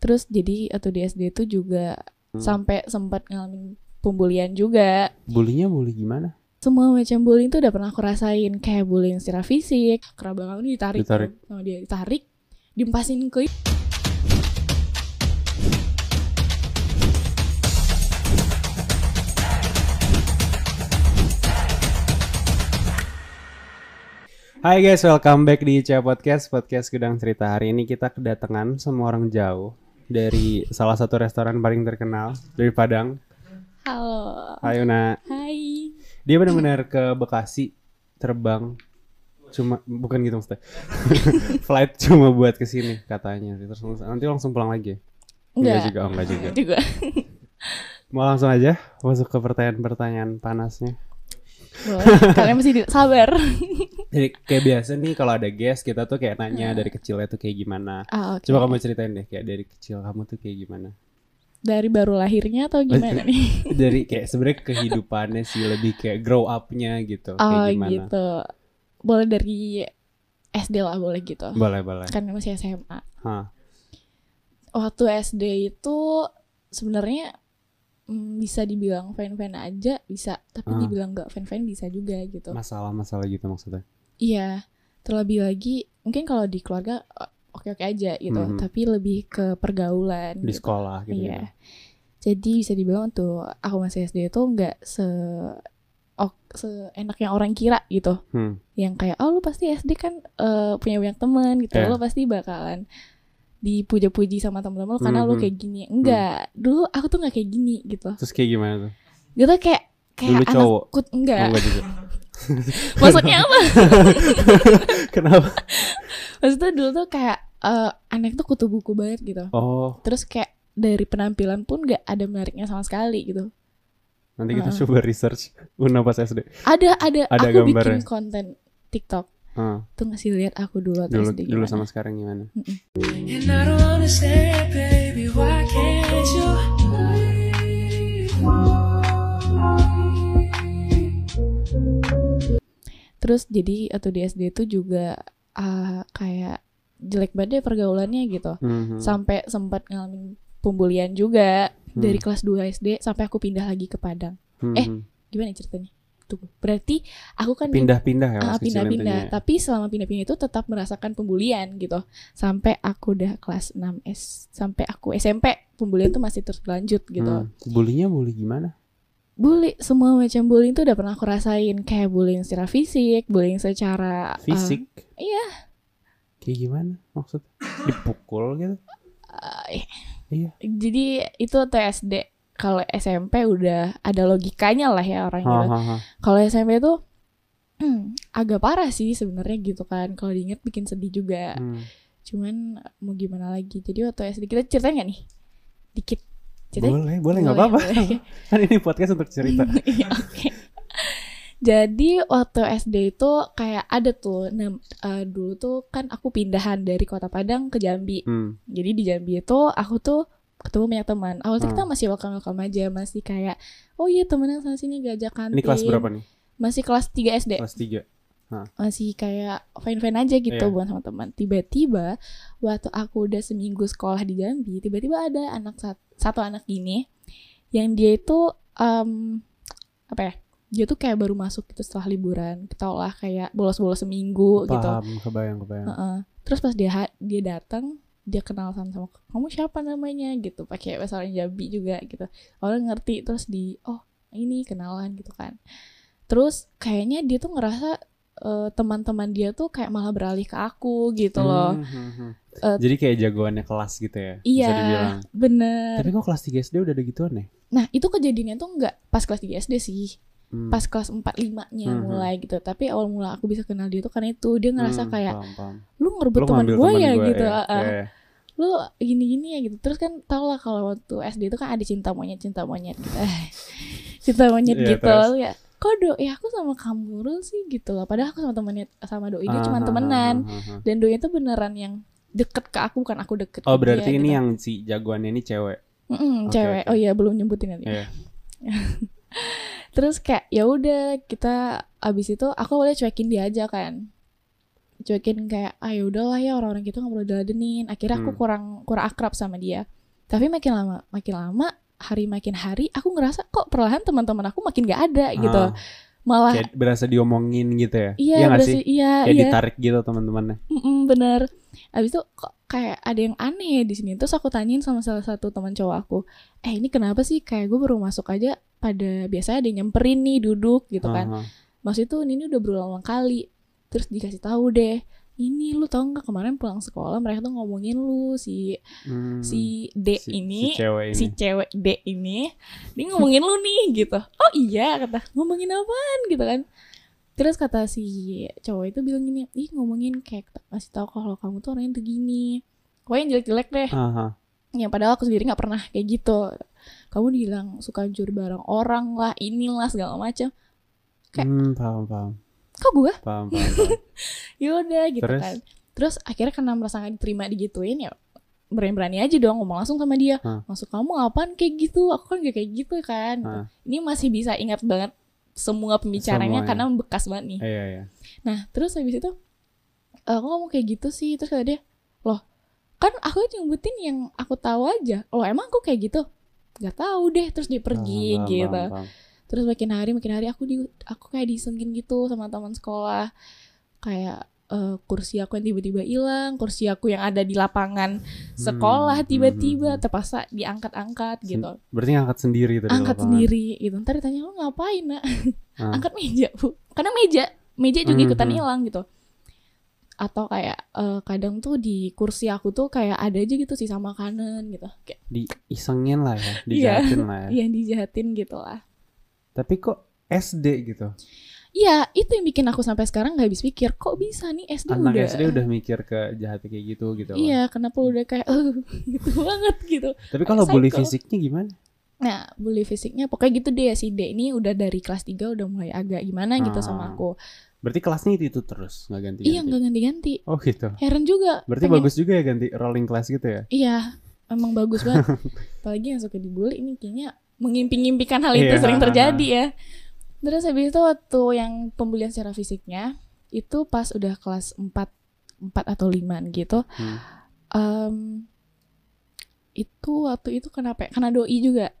Terus jadi atau di SD itu juga Hmm. sampai sempat ngalamin pembulian juga. Bulinya bully gimana? Semua macam bullying tuh udah pernah aku rasain kayak bullying secara fisik, kerabat aku ditarik, Ditarik. sama dia ditarik, dimpasin ke Hai guys, welcome back di Cia Podcast, podcast Gedang Cerita. Hari ini kita kedatangan semua orang jauh dari salah satu restoran paling terkenal dari Padang. Halo. Hai Una. Hai. Dia benar-benar ke Bekasi terbang cuma bukan gitu maksudnya. Flight cuma buat ke sini katanya. Terus nanti langsung pulang lagi. ya? Enggak. juga, oh, enggak juga. Juga. Mau langsung aja masuk ke pertanyaan-pertanyaan panasnya. Boleh. Kalian mesti sabar. Jadi kayak biasa nih kalau ada guest kita tuh kayak nanya Hmm. dari kecilnya tuh kayak gimana. Ah, oke. Coba kamu ceritain deh kayak dari kecil kamu tuh kayak gimana. Dari baru lahirnya atau gimana nih? Dari kayak sebenarnya kehidupannya sih lebih kayak grow up-nya gitu. Oh kayak gimana. gitu. Boleh dari SD lah boleh gitu. Boleh, boleh. Kan masih SMA. Hah. Waktu SD itu sebenarnya bisa dibilang fan-fan aja bisa, tapi Ah. dibilang gak fan-fan bisa juga gitu. Masalah-masalah gitu maksudnya. Iya, terlebih lagi mungkin kalau di keluarga o- oke-oke aja gitu, Mhm. tapi lebih ke pergaulan Di gitu. sekolah gitu. Iya. Jadi bisa dibilang tuh aku masih SD itu nggak se ok, seenaknya orang kira gitu. Hmm. Yang kayak oh lu pasti SD kan eh, punya banyak teman gitu. Iya. Lu pasti bakalan dipuja-puji sama teman-teman lu karena lu Mhm. kayak gini. Enggak. Dulu aku tuh nggak kayak gini gitu. Terus kayak gimana tuh? Gitu kayak kayak Dulu anak cowok? kut Oh, enggak. enggak juga. Maksudnya apa? Kenapa? Maksudnya dulu tuh kayak eh, anak tuh kutu buku banget gitu. Oh, Terus kayak dari penampilan pun gak ada menariknya sama sekali gitu. nanti kita Heeh. coba research Una pas SD. Ada ada, Ada aku gambarnya. bikin konten TikTok. Hah. Tuh ngasih lihat aku dulu atau Dulu SD dulu sama sekarang gimana? Baby? Terus jadi atau di SD itu juga ah, kayak jelek banget deh pergaulannya gitu. Mhm. Sampai sempat ngalamin pembulian juga Hmm. dari kelas 2 SD sampai aku pindah lagi ke Padang. eh, Mhm. Gimana ceritanya? Tuh, berarti aku kan pindah-pindah ya Ah, pindah-pindah. intinya. Tapi selama pindah-pindah itu tetap merasakan pembulian gitu. Sampai aku udah kelas 6 S, sampai aku SMP, pembulian tuh masih terus lanjut gitu. Hmm. Bulinya bully gimana? Bully, semua macam bullying tuh udah pernah aku rasain. Kayak bullying secara fisik, bullying secara uh, Fisik? iya. Kayak gimana maksud? Dipukul gitu? uh, Iya. jadi itu tuh SD. Kalau SMP udah ada logikanya lah ya orang gitu. Kalau SMP tuh hmm, agak parah sih sebenarnya gitu kan. Kalau diinget bikin sedih juga. Hmm. cuman mau gimana lagi jadi waktu SD kita ceritain gak nih dikit ceritain Boleh, boleh nggak apa-apa. kan ini podcast untuk cerita. Iya, oke. jadi waktu SD itu kayak ada tuh nem- eh, dulu tuh kan aku pindahan dari kota Padang ke Jambi Hmm. jadi di Jambi itu aku tuh ketemu banyak teman awalnya Hmm. kita masih welcome welcome aja masih kayak oh iya temenan sana sini gajak kantin Ini kelas berapa nih? masih kelas 3 SD Kelas 3. masih kayak fine-fine aja gitu Iya. bukan sama teman. Tiba-tiba waktu aku udah seminggu sekolah di Jambi, tiba-tiba ada anak sat- satu anak gini yang dia itu em, apa ya? Dia tuh kayak baru masuk gitu setelah liburan. Kita lah kayak bolos-bolos seminggu gitu. Paham, kebayang, kebayang. Heeh. Terus pas dia dia datang, dia kenal sama sama kamu siapa namanya gitu, pakai bahasa orang Jambi juga gitu. Orang ngerti terus di oh ini kenalan gitu kan. Terus kayaknya dia tuh ngerasa eh, teman-teman dia tuh kayak malah beralih ke aku gitu loh. Hmm, hmm, hmm. Eh, Jadi kayak jagoannya kelas gitu ya? Bisa Iya, dibilang. bener. Tapi kok kelas 3 SD udah ada gituan ya? Nah itu kejadiannya tuh nggak pas kelas 3 SD sih, Hmm. pas kelas 4 5 nya Mhm. mulai gitu. Tapi awal mula aku bisa kenal dia tuh karena itu dia ngerasa Hmm, kayak paham, paham. lu ngerebut teman gue ya gua, gitu. ya. ah. Iya, iya. Lu gini-gini ya gitu terus kan tau lah kalau waktu SD itu kan ada cinta monyet cinta monyet gitu cinta monyet Iya, gitu terus? ya kok do ya aku sama kamu Rul sih gitu loh padahal aku sama temennya sama doi dia cuma Ah, temenan ah, ah, ah, ah. dan doi itu beneran yang deket ke aku bukan aku deket Oh berarti dia, ini gitu. yang si jagoannya ini cewek. Mm-mm, Oke, cewek oke. oh iya belum nyebutin nanti Iya. terus kayak ya udah kita abis itu aku boleh cuekin dia aja kan cuekin kayak ah ya udahlah ya orang-orang gitu nggak perlu diladenin. Akhirnya aku Hmm. kurang kurang akrab sama dia. Tapi makin lama makin lama hari makin hari aku ngerasa kok perlahan teman-teman aku makin gak ada gitu. Ah, malah kayak berasa diomongin gitu ya? Iya nggak berasa sih? iya kayak iya. ditarik gitu teman-temannya? Mm-mm, bener. Abis itu kok kayak ada yang aneh di sini. Terus aku tanyain sama salah satu teman cowok aku eh ini kenapa sih? Kayak gue baru masuk aja pada biasanya ada yang nyamperin nih duduk gitu kan. Ah, ah. Maksud itu ini udah berulang kali terus dikasih tahu deh ini lu tau nggak kemarin pulang sekolah mereka tuh ngomongin lu si Hmm, si D si- ini si cewek ini. si cewek D ini dia ngomongin lu nih gitu. Oh iya kata ngomongin apaan? gitu kan. Terus kata si cowok itu bilang gini ih ngomongin kayak kasih tahu kalau kamu tuh orangnya tuh gini. Pokoknya jelek-jelek deh. Ah, ah. yang padahal aku sendiri nggak pernah kayak gitu. Kamu dibilang suka juri barang orang lah inilah segala macam. Kayak- Hmm, paham paham kok gue paham paham, paham. yaudah gitu Terus? kan terus akhirnya karena merasa gak diterima digituin ya berani-berani aja dong ngomong langsung sama dia Hah. maksud kamu apaan kayak gitu aku kan gak kayak gitu kan Hah. ini masih bisa ingat banget semua pembicaranya Semuanya. karena bekas banget nih iya iya nah terus habis itu kok ngomong kayak gitu sih terus kata dia loh kan aku nyebutin yang aku tahu aja loh emang aku kayak gitu Gak tahu deh terus dia pergi paham, gitu paham, paham. Terus makin hari makin hari aku di aku kayak disengkin gitu sama teman sekolah kayak eh, kursi aku yang tiba-tiba hilang kursi aku yang ada di lapangan sekolah Hmm, tiba-tiba hmm, hmm. terpaksa diangkat-angkat gitu berarti ngangkat sendiri itu di angkat lapangan. sendiri gitu ntar ditanya lu ngapain nak Ah. angkat meja bu karena meja meja juga Hmm, ikutan hmm. hilang gitu atau kayak eh, kadang tuh di kursi aku tuh kayak ada aja gitu sisa makanan gitu kayak diisengin lah ya Iya. dijahatin lah ya iya dijahatin gitu lah tapi kok SD gitu Iya, itu yang bikin aku sampai sekarang nggak habis pikir, kok bisa nih SD anak udah. SD udah mikir ke jahat kayak gitu gitu. Iya, kenapa udah kayak eh gitu banget gitu. tapi kalau bully fisiknya gimana Nah, bully fisiknya pokoknya gitu deh si D ini udah dari kelas 3 udah mulai agak gimana gitu sama Ah. aku. berarti kelasnya itu, itu terus nggak ganti Iya, nggak ganti-ganti. oh gitu Heran juga. berarti pengen- bagus juga ya ganti rolling class gitu ya Iya, emang bagus banget. Apalagi yang suka dibully ini kayaknya mengimpi-impikan hal itu Iya. sering terjadi ya. Terus habis itu waktu yang pembulian secara fisiknya itu pas udah kelas 4 4 atau 5 gitu. Hmm. Em, itu waktu itu kenapa ya? Karena doi juga.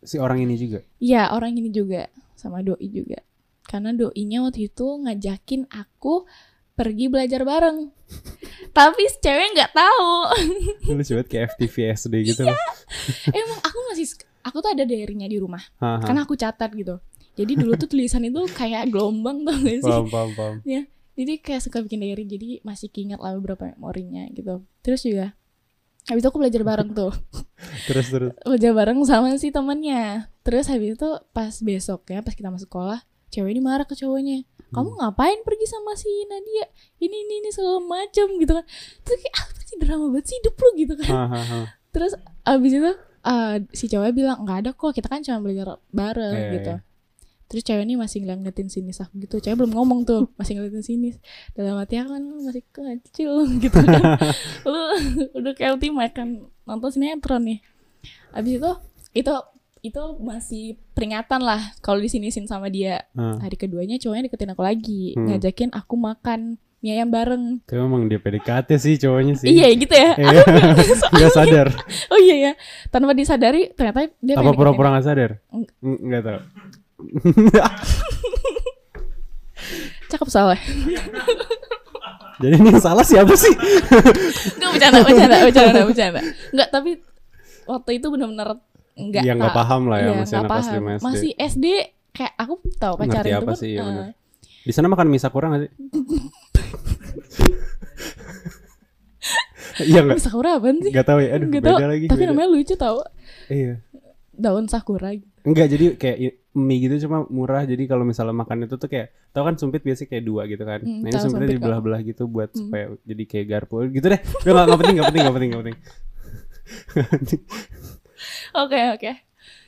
si orang ini juga Iya, orang ini juga sama doi juga. Karena doinya waktu itu ngajakin aku pergi belajar bareng. Tapi cewek nggak tahu. lu coba kayak FTV SD gitu Iya. Emang aku masih aku tuh ada diary-nya di rumah. Haha. Karena aku catat gitu. Jadi dulu tuh tulisan itu kayak gelombang tau gak sih? paham paham paham Jadi kayak suka bikin diary jadi masih keinget lah beberapa memorinya gitu. Terus juga habis itu aku belajar bareng tuh. terus terus belajar bareng sama si temannya. Terus habis itu pas besoknya pas kita masuk sekolah, cewek ini marah ke cowoknya. Kamu Hmm. ngapain pergi sama si Nadia? Ini ini ini segala macem gitu kan. Terus kayak apa sih drama banget sih hidup lu gitu kan. Terus abis itu eh, si cowoknya bilang nggak ada kok kita kan cuma belajar bareng Iya, gitu. iya. Terus cewek ini masih ngeliatin sinis aku gitu. Cewek belum ngomong tuh, masih ngeliatin sinis. Dalam hati aku kan lu masih kecil gitu kan. lu udah kayak ultimate kan nonton sinetron nih. Abis itu itu itu masih peringatan lah kalau disinisin sama dia. Ah. Hari keduanya cowoknya deketin aku lagi, Hmm. ngajakin aku makan mie ayam bareng. Tapi emang dia PDKT sih cowoknya sih Iya gitu ya. Iya. Nggak sadar Oh iya ya. Tanpa disadari ternyata dia Apa pura-pura nggak sadar? Eng- Eng- Nggak tahu. Cakep soalnya. Jadi ini yang salah siapa sih? Enggak bercanda, bercanda, bercanda, bercanda. Enggak, tapi waktu itu benar-benar enggak Ya, nggak tahu. paham lah ya, Iya, masih anak paham. SD. Masih SD kayak aku tahu Ngerti pacaran itu apa kan, sih, iya bener. Di sana makan mie sakura nggak sih? Iya nggak? sakura apaan sih? Nggak tahu ya. Aduh Nggak beda tahu. lagi. Tapi beda. namanya lucu tau Iya. daun sakura. gitu. Enggak jadi kayak mie gitu cuma murah jadi kalau misalnya makan itu tuh kayak tau kan sumpit biasanya kayak dua gitu kan. Hmm, nah ini sumpitnya sumpit dibelah-belah gitu buat Hmm. supaya jadi kayak garpu gitu deh. Udah nggak nggak penting nggak penting nggak penting nggak penting. Oke, oke.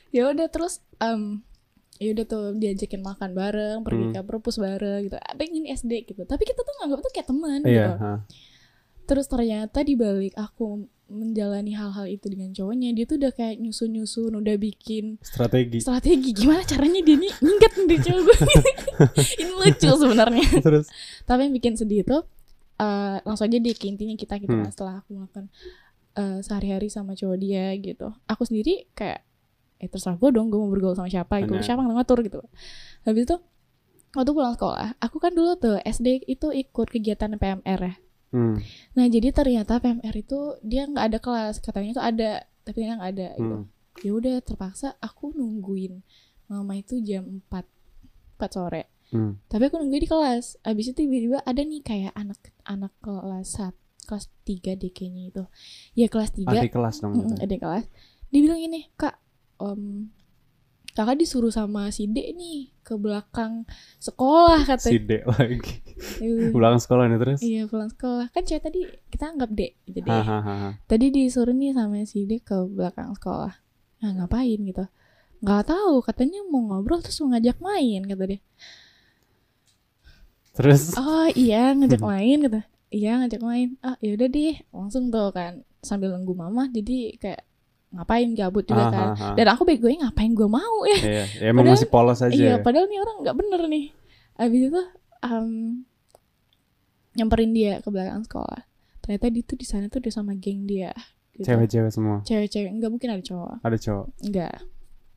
Ya udah terus em ya udah tuh diajakin makan bareng, pergi Hmm. ke perpus bareng gitu. Ini SD gitu. Tapi kita tuh nganggap itu kayak teman Iya. gitu. ha. Terus ternyata di balik aku menjalani hal-hal itu dengan cowoknya, dia tuh udah kayak nyusun-nyusun, udah bikin Strategi. strategi gimana caranya dia nih nyingkat nih cowok gue ini lucu sebenarnya Terus tapi yang bikin sedih itu eh, langsung aja deh ke intinya kita gitu Hmm. kan setelah aku melakukan eh, sehari-hari sama cowok dia gitu aku sendiri kayak eh terserah gue dong gue mau bergaul sama siapa gitu Benar. siapa yang ngatur gitu habis itu waktu pulang sekolah aku kan dulu tuh SD itu ikut kegiatan PMR ya Hmm. nah jadi ternyata PMR itu dia nggak ada kelas katanya itu ada tapi dia nggak ada gitu Hmm. ya udah terpaksa aku nungguin mama itu jam 4 4 sore Hmm. tapi aku nungguin di kelas abis itu tiba-tiba ada nih kayak anak anak kelas sat kelas 3 deh kayaknya itu ya kelas 3 Adik kelas dong. Mm, gitu. ada kelas dia bilang gini kak om kakak disuruh sama si D nih ke belakang sekolah Si katanya Dek lagi. Eh, Pulang sekolah nih terus. iya pulang sekolah. Kan cewek tadi kita anggap D gitu deh Hahaha. tadi disuruh nih sama si D ke belakang sekolah. Nah ngapain gitu. Nggak tahu katanya mau ngobrol terus mau ngajak main kata dia. Terus? Oh iya ngajak main gitu. Iya ngajak main. Ah ya udah deh langsung tuh kan sambil nunggu mama jadi kayak ngapain gabut juga kan Hahaha. dan aku begonya ngapain gue mau ya Iya, ya, emang Padahal- masih polos aja. iya ya. padahal nih orang nggak bener nih abis itu um, nyamperin dia ke belakang sekolah ternyata dia tuh di sana tuh udah sama geng dia gitu. Cewek-cewek semua. cewek-cewek nggak mungkin ada cowok Ada cowok. enggak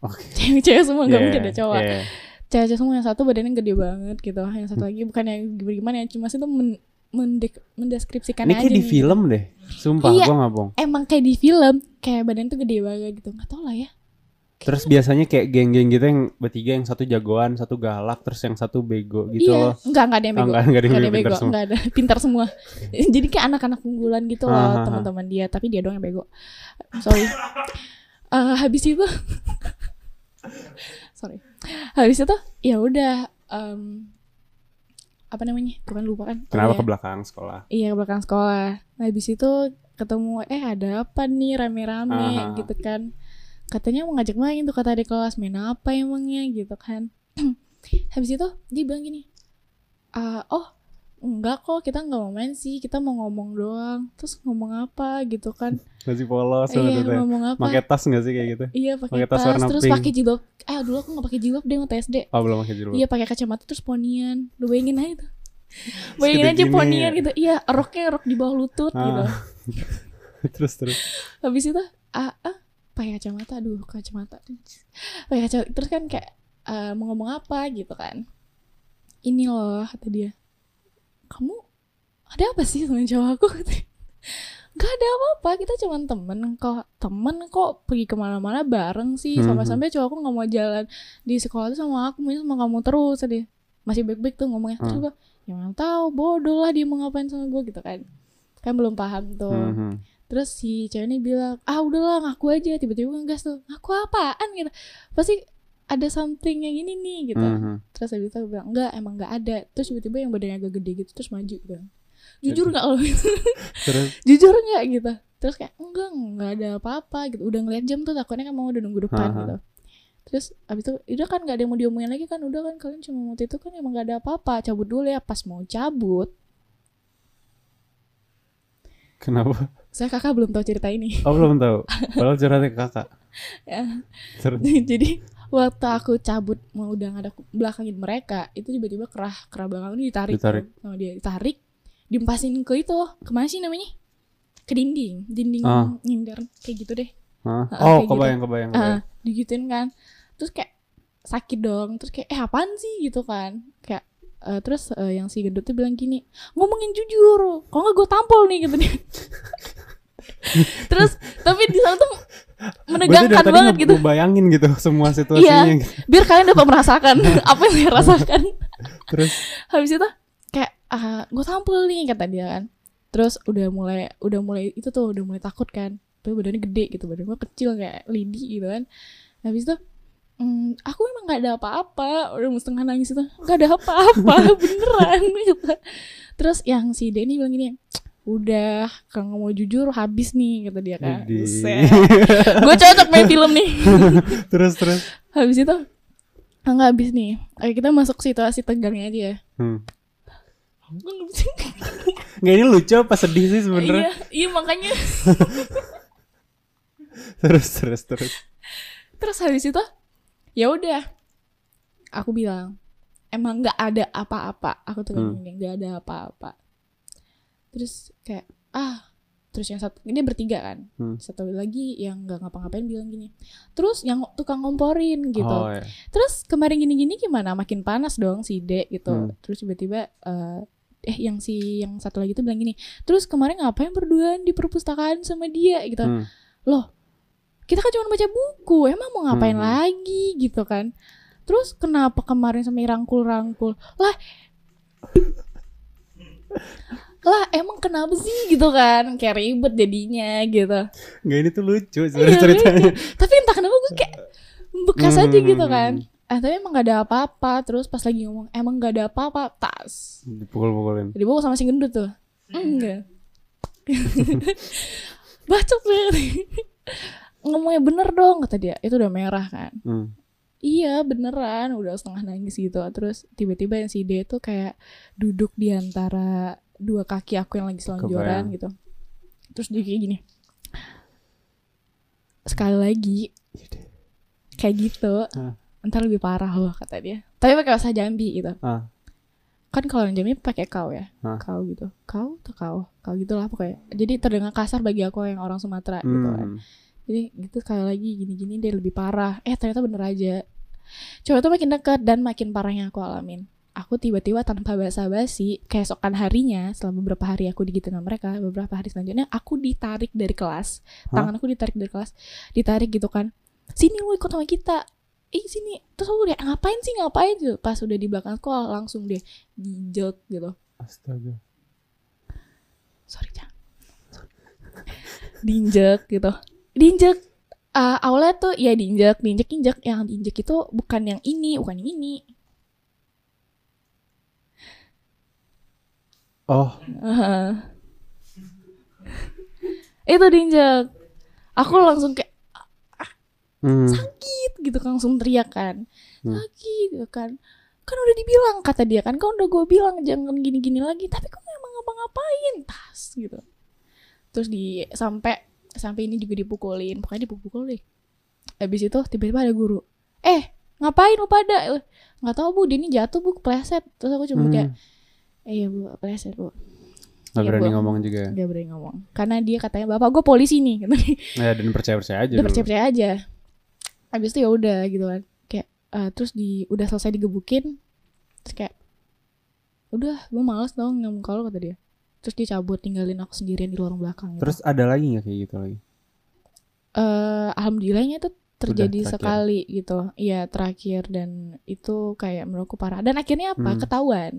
Oke. cewek-cewek semua nggak Iya, mungkin ada cowok iya. cewek-cewek semua yang satu badannya gede banget gitu yang satu lagi bukan yang gimana ya cuma itu men mendek- mendeskripsikan Ini aja kayak di nih. film deh. Sumpah, Iya. gua nggak bohong. emang kayak di film kayak badan tuh gede banget gitu nggak tau lah ya Terus biasanya kayak geng-geng gitu yang bertiga yang satu jagoan, satu galak, terus yang satu bego gitu iya loh. nggak nggak ada yang Oh, bego enggak, enggak ada yang Nggak ada yang pintar bego, semua. nggak ada pintar semua. Jadi kayak anak-anak unggulan gitu Ah, ah, loh ah. teman-teman dia, tapi dia doang yang bego. Sorry. Eh, habis itu, sorry. Habis itu ya udah em, apa namanya? Kan lupa kan. Oh, Kenapa iya. ke belakang sekolah? Iya ke belakang sekolah. Nah, habis itu ketemu eh ada apa nih rame-rame gitu kan. Katanya mau ngajak main tuh kata adik kelas main apa emangnya gitu kan. habis itu dia bilang gini. "Ah, oh enggak kok kita nggak mau main sih kita mau ngomong doang terus ngomong apa gitu kan Masih polos iya sebenarnya. ngomong apa Pakai tas gak sih kayak gitu? iya pakai tas tas, warna terus pakai jilbab eh dulu aku nggak pakai jilbab deh waktu SD Oh, belum pakai jilbab. Iya pakai kacamata terus ponian. Lu bayangin aja tuh. Bayangin aja gini ponian ya. gitu. Iya, roknya rok di bawah lutut gitu. Ah. terus terus. Habis itu ah, ah pakai kacamata. Aduh, kacamata. Pakai kacamata. Terus kan kayak eh, mau ngomong apa gitu kan. Ini loh kata dia. Kamu ada apa sih sama cowok aku? Gak ada apa-apa, kita cuma temen kok. Temen kok pergi ke mana-mana bareng sih. Mhm. Sampai-sampai cowok aku gak mau jalan di sekolah tuh sama aku Maunya sama kamu terus. Tadi Masih baik-baik tuh ngomongnya. Terus Hmm. gue, ya mana tahu bodoh lah dia mau ngapain sama gue gitu kan. Kan belum paham tuh. Mhm. Terus si cewek ini bilang, ah udahlah ngaku aja. Tiba-tiba ngegas tuh, ngaku apaan? gitu. Pasti ada something yang ini nih gitu. Mhm. Terus habis itu aku bilang, enggak emang enggak ada. Terus tiba-tiba yang badannya agak gede gitu Terus maju gitu. Jujur gak lo Terus? Jujur nggak? Gitu. Terus kayak enggak nggak ada apa-apa gitu. Udah ngeliat jam tuh takutnya kan mau udah nunggu depan Aha. gitu. Terus abis itu udah kan nggak ada yang mau diomongin lagi kan? Udah kan kalian cuma waktu itu kan emang nggak ada apa-apa cabut dulu ya pas mau cabut. Kenapa? saya kakak belum tahu cerita ini. Oh, belum tahu. Padahal curhatnya ke kakak. Ya. Jadi waktu aku cabut mau udah ada belakangin mereka itu tiba-tiba kerah kerah belakang ini ditarik Ditarik. tuh. sama dia. Ditarik dimpasin ke itu. Ke mana sih namanya? Ke dinding. Dinding Ah. nyindir kayak gitu deh? Ah, Oh, kayak gitu. kebayang kebayang kebayang. ah digituin kan. Terus kayak sakit dong. Terus kayak eh apaan sih? Gitu kan. Kayak eh, terus eh, yang si gendut tuh bilang gini ngomongin jujur. Kalau nggak gue tampol nih? Gitu dia. Terus tapi di sana tuh menegangkan banget nge- gitu. ngebayangin gitu semua situasinya. Iya. gitu. biar kalian dapat merasakan apa yang saya rasakan. Terus? Habis itu kayak ah gue tampil nih kata dia kan. Terus udah mulai udah mulai itu tuh udah mulai takut kan. Tapi badannya gede gitu badan gue kecil kayak lidi gitu kan. Habis itu "Hmm, aku emang nggak ada apa-apa. Udah mau setengah nangis itu nggak ada apa-apa beneran gitu terus yang si Denny bilang gini udah kalau mau jujur habis nih kata dia kan gue cocok main film nih terus terus. habis itu nggak habis nih Oke, kita masuk situasi tegangnya aja ya Hmm. Nggak ini lucu apa sedih sih sebenarnya? Iya, iya makanya. Terus terus terus. Terus habis itu, ya udah, aku bilang, emang nggak ada apa-apa. Aku tuh Hmm. nggak ada apa-apa. Terus kayak ah. Terus yang satu ini bertiga kan. Hmm. satu lagi yang nggak ngapa-ngapain bilang gini. Terus yang tukang ngomporin gitu. Oh, ya. terus kemarin gini-gini gimana? Makin panas dong si D gitu. Hmm. terus tiba-tiba eh, eh yang si yang satu lagi tuh bilang gini terus kemarin ngapain berduaan di perpustakaan sama dia? Gitu. Hmm. loh kita kan cuma baca buku. Emang mau ngapain Hmm. lagi? Gitu kan. Terus kenapa kemarin sampai rangkul-rangkul lah lah emang kenapa sih gitu kan. Kayak ribet jadinya gitu. Nggak ini tuh lucu Iya, sebenarnya ceritanya. tapi entah kenapa gue kayak bekas aja Hmm. gitu kan. eh tapi emang gak ada apa-apa. Terus pas lagi ngomong emang gak ada apa-apa? Tas. Dipukul-pukulin. dibawa sama si gendut tuh. Enggak. Bacot banget. Ngomongnya bener dong kata dia. Itu udah merah kan. Hmm. iya beneran. Udah setengah nangis gitu. Terus tiba-tiba yang si D tuh kayak duduk di antara dua kaki aku yang lagi selonjoran Kebayang. gitu. Terus dia kayak gini. Sekali lagi kayak gitu Hah. ntar lebih parah loh kata dia. Tapi pakai bahasa Jambi gitu. Ah. kan kalau orang Jambi pakai kau ya? Hah. kau gitu. Kau atau kau? Kau gitu lah pokoknya. Jadi terdengar kasar bagi aku yang orang Sumatera gitu kan. Hmm. jadi gitu sekali lagi gini-gini dia lebih parah. Eh ternyata bener aja. Coba tuh makin dekat dan makin parah yang aku alamin aku tiba-tiba tanpa basa-basi keesokan harinya setelah beberapa hari aku digituin sama mereka beberapa hari selanjutnya aku ditarik dari kelas. Hah? tangan aku ditarik dari kelas. Ditarik gitu kan sini lu ikut sama kita. Ih sini. Terus aku udah ngapain sih ngapain? Gitu. Pas udah di belakang sekolah langsung dia ginjot gitu. Astaga. sorry Cang diinjek gitu. Diinjek. Uh, awalnya tuh ya diinjek diinjek injek yang diinjek itu bukan yang ini bukan yang ini Oh, Heeh. itu diinjek aku langsung kayak hmm. sakit gitu kan langsung teriak kan. Hmm. sakit gitu kan. Kan udah dibilang kata dia kan. Kan udah gue bilang jangan gini-gini lagi. Tapi kok emang ngapa-ngapain? Tas gitu. Terus di sampai sampai ini juga dipukulin. Pokoknya dipukul deh. Habis itu tiba-tiba ada guru. Eh ngapain lu pada? Nggak tahu bu. Dia ini jatuh bu. Kepleset. Terus aku cuma Hmm. kayak iya bu kepleset bu Nggak Iya, berani Bu. ngomong juga. ya? Gak berani ngomong Karena dia katanya Bapak gue polisi nih gitu. Ya dan percaya-percaya aja Udah dulu. percaya-percaya aja Habis itu ya udah gitu kan Kayak eh, Terus di Udah selesai digebukin Terus kayak Udah gue males dong ngomong kalau kata dia Terus dia cabut tinggalin aku sendirian di lorong belakang gitu. Terus ada lagi nggak kayak gitu lagi? eh Alhamdulillahnya itu terjadi sekali gitu Iya terakhir Dan itu kayak menurutku parah Dan akhirnya apa? Hmm. Ketahuan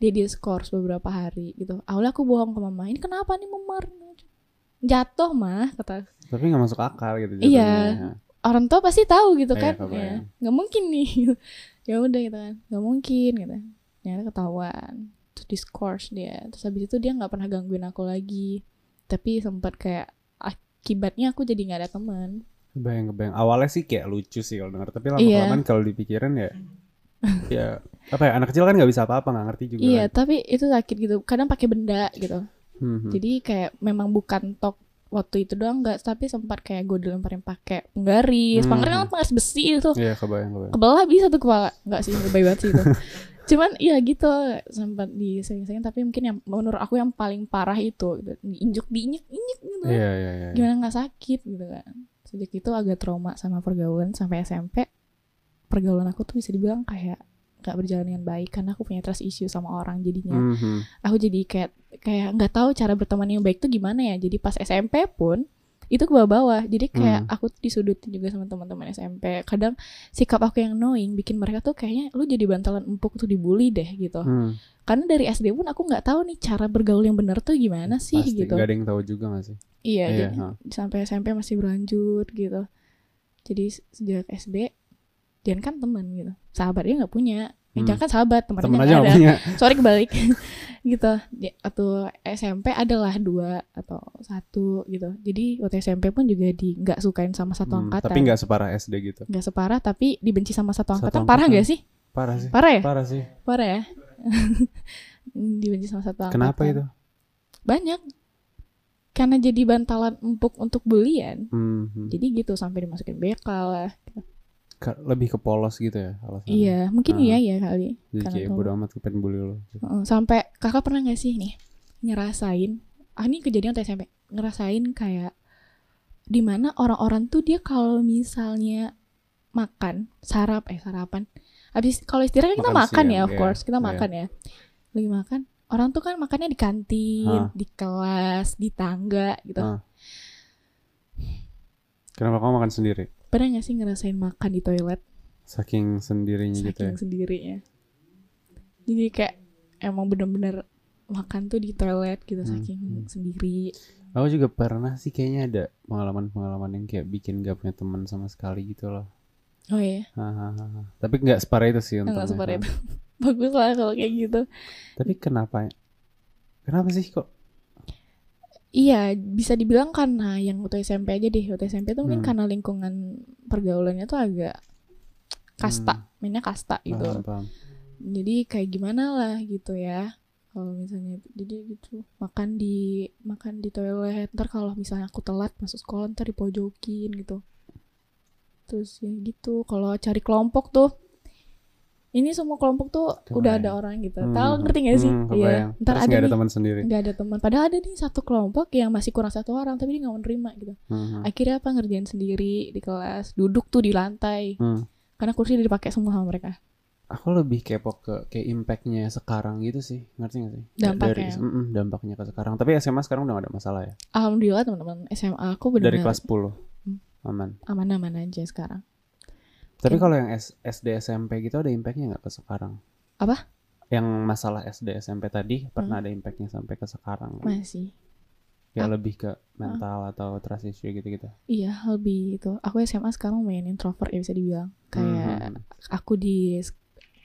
Dia diskors beberapa hari gitu Awalnya aku bohong ke mama Ini kenapa nih memar Jatuh mah kata Tapi nggak masuk akal gitu. Iya. jatuhnya. orang tua pasti tahu gitu Iya, kan kebayang. ya nggak mungkin nih ya udah gitu kan nggak mungkin gitu ternyata ketahuan terus diskors dia terus habis itu dia nggak pernah gangguin aku lagi tapi sempat kayak akibatnya aku jadi nggak ada teman Kebayang, kebayang. Awalnya sih kayak lucu sih kalau denger, tapi Iya. lama-kelamaan kalau dipikirin ya ya apa ya anak kecil kan nggak bisa apa-apa nggak ngerti juga iya kan. tapi itu sakit gitu kadang pakai benda gitu Hmm, hmm. jadi kayak memang bukan tok waktu itu doang nggak tapi sempat kayak gue dilemparin pakai penggaris Hmm. penggaris kan penggaris besi itu Iya kebayang kebayang. kebelah bisa tuh kepala nggak sih lebay banget sih itu cuman ya gitu sempat disering-sering tapi mungkin yang menurut aku yang paling parah itu gitu. diinjuk diinjek injek gitu Iya iya iya. gimana nggak sakit gitu kan sejak itu agak trauma sama pergaulan sampai SMP pergaulan aku tuh bisa dibilang kayak nggak berjalan dengan baik karena aku punya trust issue sama orang jadinya. Hmm, hmm. aku jadi kayak kayak nggak tahu cara berteman yang baik tuh gimana ya. Jadi pas SMP pun itu ke bawah jadi kayak Hmm. aku disudutin juga sama teman-teman SMP kadang sikap aku yang knowing bikin mereka tuh kayaknya lu jadi bantalan empuk tuh dibully deh gitu. Hmm, karena dari SD pun aku nggak tahu nih cara bergaul yang benar tuh gimana sih pasti gitu. nggak ada yang tahu juga nggak sih? iya Iya, jadi sampai SMP masih berlanjut gitu. Jadi se- sejak SD Dian kan teman gitu sahabatnya nggak punya Hmm. Jangan kan sahabat teman aja nggak ada punya. sorry kebalik gitu atau SMP adalah dua atau satu gitu jadi waktu SMP pun juga di nggak sukain sama satu Hmm, angkatan tapi nggak separah SD gitu. nggak separah tapi dibenci sama Satu satu angkatan parah angkatan. nggak sih Parah sih. parah ya Parah sih. parah ya dibenci sama satu angkatan Kenapa itu? banyak karena jadi bantalan empuk untuk bulian Hmm, hmm. jadi gitu sampai dimasukin BK lah Ke- lebih ke polos gitu ya alasannya. iya mungkin Ah. iya ya kali Jadi karena kayak tuh- bodo amat kepen bully lo. gitu. Sampai kakak pernah nggak sih nih ngerasain ah ini kejadian waktu SMP ngerasain kayak di mana orang-orang tuh dia kalau misalnya makan sarap eh sarapan habis kalau istirahat kan kita Makan makan ya siang, of iya. course kita Iya. makan ya lagi makan orang tuh kan makannya di kantin Hah. di kelas di tangga gitu Hah. Kenapa kamu makan sendiri? Pernah gak sih ngerasain makan di toilet Saking sendirinya gitu ya. saking sendirinya jadi kayak emang bener-bener makan tuh di toilet gitu Hmm, saking hmm. sendiri Aku juga pernah sih kayaknya ada pengalaman-pengalaman yang kayak bikin gak punya teman sama sekali gitu loh. oh iya Hahaha. Tapi nggak separah itu sih untungnya. enggak separah itu bagus lah kalau kayak gitu Tapi kenapa? Kenapa sih kok? Iya, bisa dibilang karena yang waktu SMP aja deh. Waktu SMP tuh mungkin Hmm. karena lingkungan pergaulannya tuh agak kasta, mainnya kasta gitu. Paham, paham. Jadi kayak gimana lah gitu ya. Kalau misalnya jadi gitu makan di makan di toilet. Ntar kalau misalnya aku telat masuk sekolah ntar dipojokin gitu. Terus ya gitu. Kalau cari kelompok tuh ini semua kelompok tuh udah ada orang gitu. Hmm, Tahu ngerti gak sih? hmm, Iya. kebayang. Ntar Terus ada ada teman sendiri. nggak ada teman padahal ada nih satu kelompok yang masih kurang satu orang tapi dia nggak mau nerima gitu Hmm, akhirnya apa ngerjain sendiri di kelas duduk tuh di lantai hmm. karena kursi udah dipakai semua sama mereka Aku lebih kepo ke kayak impactnya sekarang gitu sih, ngerti gak sih? Dampaknya. Dari, mm-mm, dampaknya ke sekarang. Tapi SMA sekarang udah gak ada masalah ya. alhamdulillah teman-teman SMA aku Dari benar kelas 10 Hmm. aman. aman-aman aja sekarang Tapi kalau yang S- SD SMP gitu ada impactnya nggak ke sekarang? Apa? Yang masalah SD SMP tadi pernah ada impactnya sampai ke sekarang? masih Ya Ah. lebih ke mental atau trust issue gitu-gitu. iya lebih itu aku SMA sekarang main introvert ya bisa dibilang kayak Hmm. aku di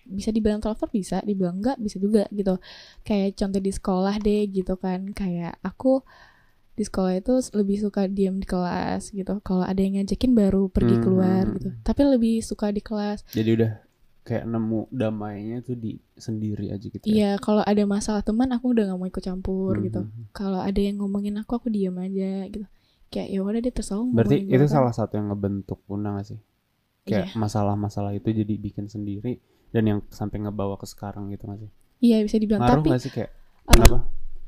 bisa dibilang introvert bisa dibilang enggak bisa juga gitu kayak contoh di sekolah deh gitu kan kayak aku di sekolah itu lebih suka diam di kelas gitu kalau ada yang ngajakin baru pergi Hmm, keluar hmm, gitu tapi lebih suka di kelas Jadi udah kayak nemu damainya tuh di sendiri aja gitu ya. iya kalau ada masalah teman aku udah nggak mau ikut campur Hmm, gitu hmm. kalau ada yang ngomongin aku aku diam aja gitu kayak ya udah dia terserah mau Berarti itu kan. salah satu yang ngebentuk Una gak sih? Kayak masalah-masalah itu jadi bikin sendiri dan yang sampai ngebawa ke sekarang gitu gak sih? iya bisa dibilang Ngaruh tapi gak sih kayak apa? kenapa?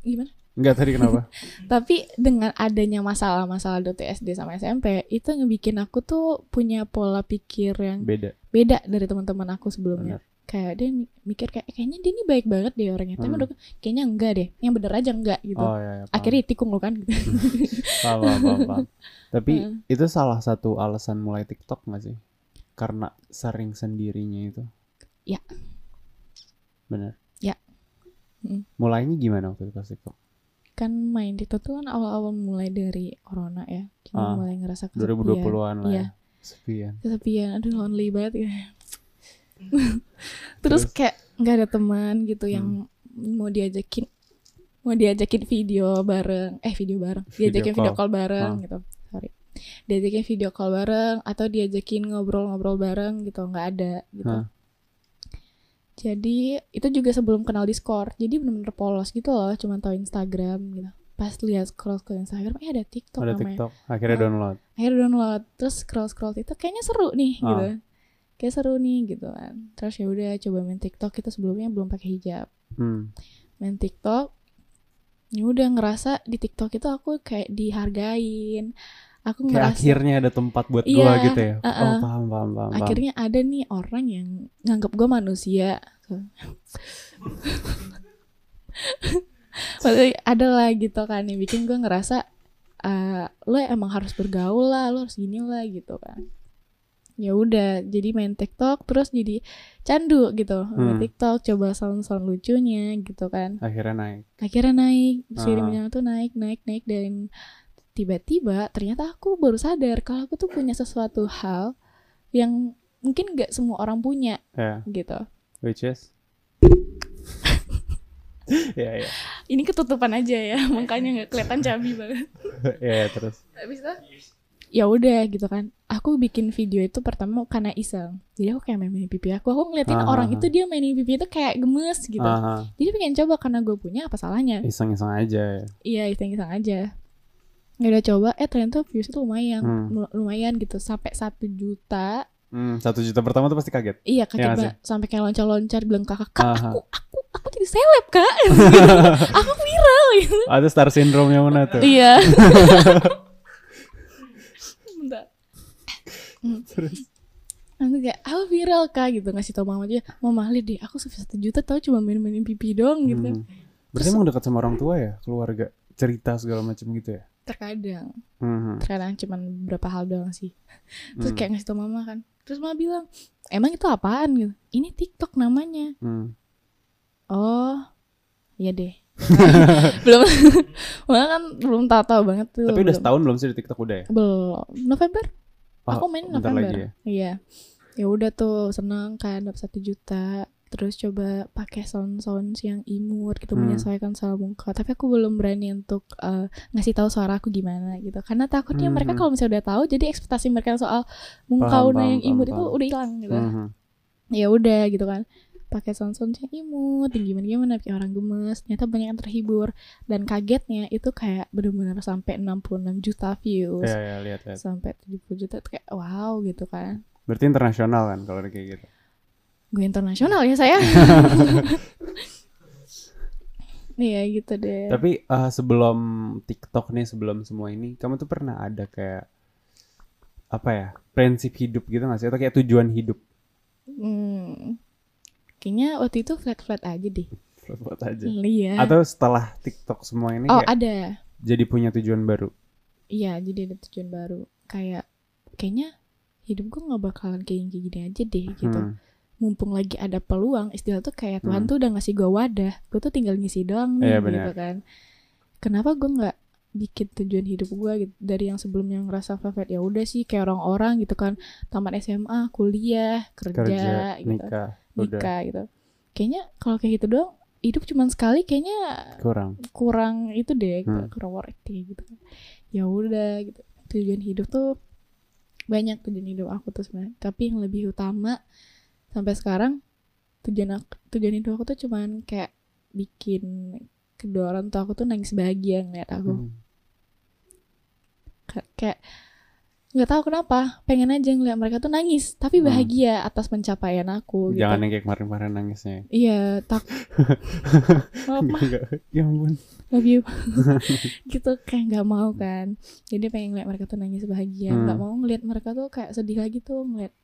gimana Enggak tadi kenapa? Tapi dengan adanya masalah-masalah di SD sama SMP itu ngebikin aku tuh punya pola pikir yang Beda. beda dari teman-teman aku sebelumnya. Benar. Kayak dia mi- mikir kayak kayaknya dia ini baik banget deh orangnya. Tapi Hmm. menurut kayaknya enggak deh. Yang bener aja enggak gitu. Oh iya, iya paham. Akhirnya tikung lo kan gitu. paham, paham, paham. Tapi Heeh. itu salah satu alasan mulai TikTok gak sih? Karena sering sendirinya itu. Ya. Bener. Ya. Mm. Mulainya gimana waktu itu pas TikTok? Kan main TikTok tuh kan awal-awal mulai dari corona ya. Kita Ah, mulai ngerasa kesepian. 2020-an lah Iya. ya. Sepian. kesepian aduh lonely banget ya terus, kayak nggak ada teman gitu yang mau diajakin mau diajakin video bareng eh video bareng Video diajakin call. video call bareng Ah. gitu sorry diajakin video call bareng atau diajakin ngobrol-ngobrol bareng gitu nggak ada gitu Hah. Jadi itu juga sebelum kenal Discord jadi bener-bener polos gitu loh cuma tahu Instagram gitu pas lihat scroll ke Instagram eh ada TikTok Ada namanya TikTok. Akhirnya Ah. download. akhirnya download terus scroll scroll TikTok kayaknya seru nih Ah. gitu kayak seru nih gitu kan terus ya udah coba main TikTok kita sebelumnya belum pakai hijab Hmm. main TikTok ya udah ngerasa di TikTok itu aku kayak dihargain aku Kayak ngerasa akhirnya ada tempat buat Iya, gua gitu ya. uh-uh. Oh, paham, paham, paham. paham. akhirnya ada nih orang yang nganggap gue manusia Padahal ada lah gitu kan yang bikin gue ngerasa eh, lo emang harus bergaul lah lo harus gini lah gitu kan ya udah jadi main TikTok terus jadi candu gitu Hmm. main TikTok coba sound-sound lucunya gitu kan Akhirnya naik. akhirnya naik Ah. seiringnya tuh naik naik naik dan tiba-tiba ternyata aku baru sadar kalau aku tuh punya sesuatu hal yang mungkin nggak semua orang punya Ya, gitu. Which is? Ya ya. Ini ketutupan aja ya makanya nggak kelihatan cabi banget. Ya ya, terus. Habis itu ya udah gitu kan. Aku bikin video itu pertama karena iseng. Jadi aku kayak main pipi aku. Aku ngeliatin Ah, orang ah, itu dia mainin pipi itu kayak gemes gitu. Aha, jadi pengen coba karena gue punya apa salahnya? Iseng-iseng aja ya. iya iseng-iseng aja ya udah coba eh ternyata views itu lumayan Hmm. Lu- lumayan gitu sampai satu juta Hmm, satu juta pertama tuh pasti kaget. iya Ya kaget nggak banget sampai kayak loncat-loncat bilang kakak kak Aha. aku aku aku jadi seleb kak aku viral gitu Atau star syndrome yang mana tuh? iya. Terus aku kayak aku viral kak gitu ngasih tau mama aja mama lihat deh aku sampai satu juta tau cuma main-mainin pipi doang gitu Hmm. Berarti emang dekat sama orang tua ya, keluarga, cerita segala macam gitu ya. Terkadang Mhm. terkadang cuman beberapa hal doang sih terus Hmm. kayak ngasih tau mama kan terus mama bilang emang itu apaan gitu ini TikTok namanya Hmm. oh iya deh belum mama kan belum tahu tahu banget tuh Tapi udah belum. setahun belum sih di TikTok udah ya? belum November Oh, aku main November lagi ya. iya ya udah tuh seneng kan dapat satu juta terus coba pakai sound sound yang imut gitu Hmm. menyesuaikan sama muka tapi aku belum berani untuk eh, ngasih tahu suara aku gimana gitu karena takutnya Hmm, mereka hmm. kalau misalnya udah tahu jadi ekspektasi mereka soal muka Una yang paham, imut itu paham. udah hilang gitu Mhm. ya udah gitu kan pakai sound sound yang imut yang gimana gimana kayak orang gemes ternyata banyak yang terhibur dan kagetnya itu kayak benar-benar sampai 66 juta views Iya, iya, lihat lihat. sampai 70 juta itu kayak wow gitu kan Berarti internasional kan kalau kayak gitu. Gue internasional ya saya iya gitu deh Tapi eh, sebelum TikTok nih, sebelum semua ini, kamu tuh pernah ada kayak apa ya? Prinsip hidup gitu gak sih? Atau kayak tujuan hidup hmm, kayaknya waktu itu flat flat aja deh buat aja. iya Atau setelah TikTok semua ini oh kayak ada jadi punya tujuan baru. iya jadi ada tujuan baru kayak kayaknya hidup gue nggak bakalan kayak gini aja deh gitu Hmm. Mumpung lagi ada peluang istilah tuh kayak Tuhan Hmm. tuh udah ngasih gue wadah gue tuh tinggal ngisi doang nih Iya, gitu benar. kan kenapa gue nggak bikin tujuan hidup gue gitu dari yang sebelumnya ngerasa favorit ya udah sih kayak orang-orang gitu kan tamat SMA kuliah kerja, Kerja, gitu nikah, udah nikah gitu kayaknya kalau kayak gitu doang hidup cuman sekali kayaknya kurang. kurang itu deh gitu, Hmm. kurang worth it gitu ya udah gitu tujuan hidup tuh banyak tujuan hidup aku tuh sebenarnya tapi yang lebih utama sampai sekarang tujuan aku, tujuan hidup aku tuh cuman kayak bikin kedua orang tua aku tuh nangis bahagia ngeliat aku Hmm. Ka- kayak nggak tahu kenapa pengen aja ngeliat mereka tuh nangis tapi Hmm. bahagia atas pencapaian aku gitu Jangan yang kayak kemarin-kemarin nangisnya. iya tak. Ya ampun. love you gitu kayak nggak mau kan jadi pengen ngeliat mereka tuh nangis bahagia Hmm. nggak mau ngeliat mereka tuh kayak sedih lagi tuh ngeliat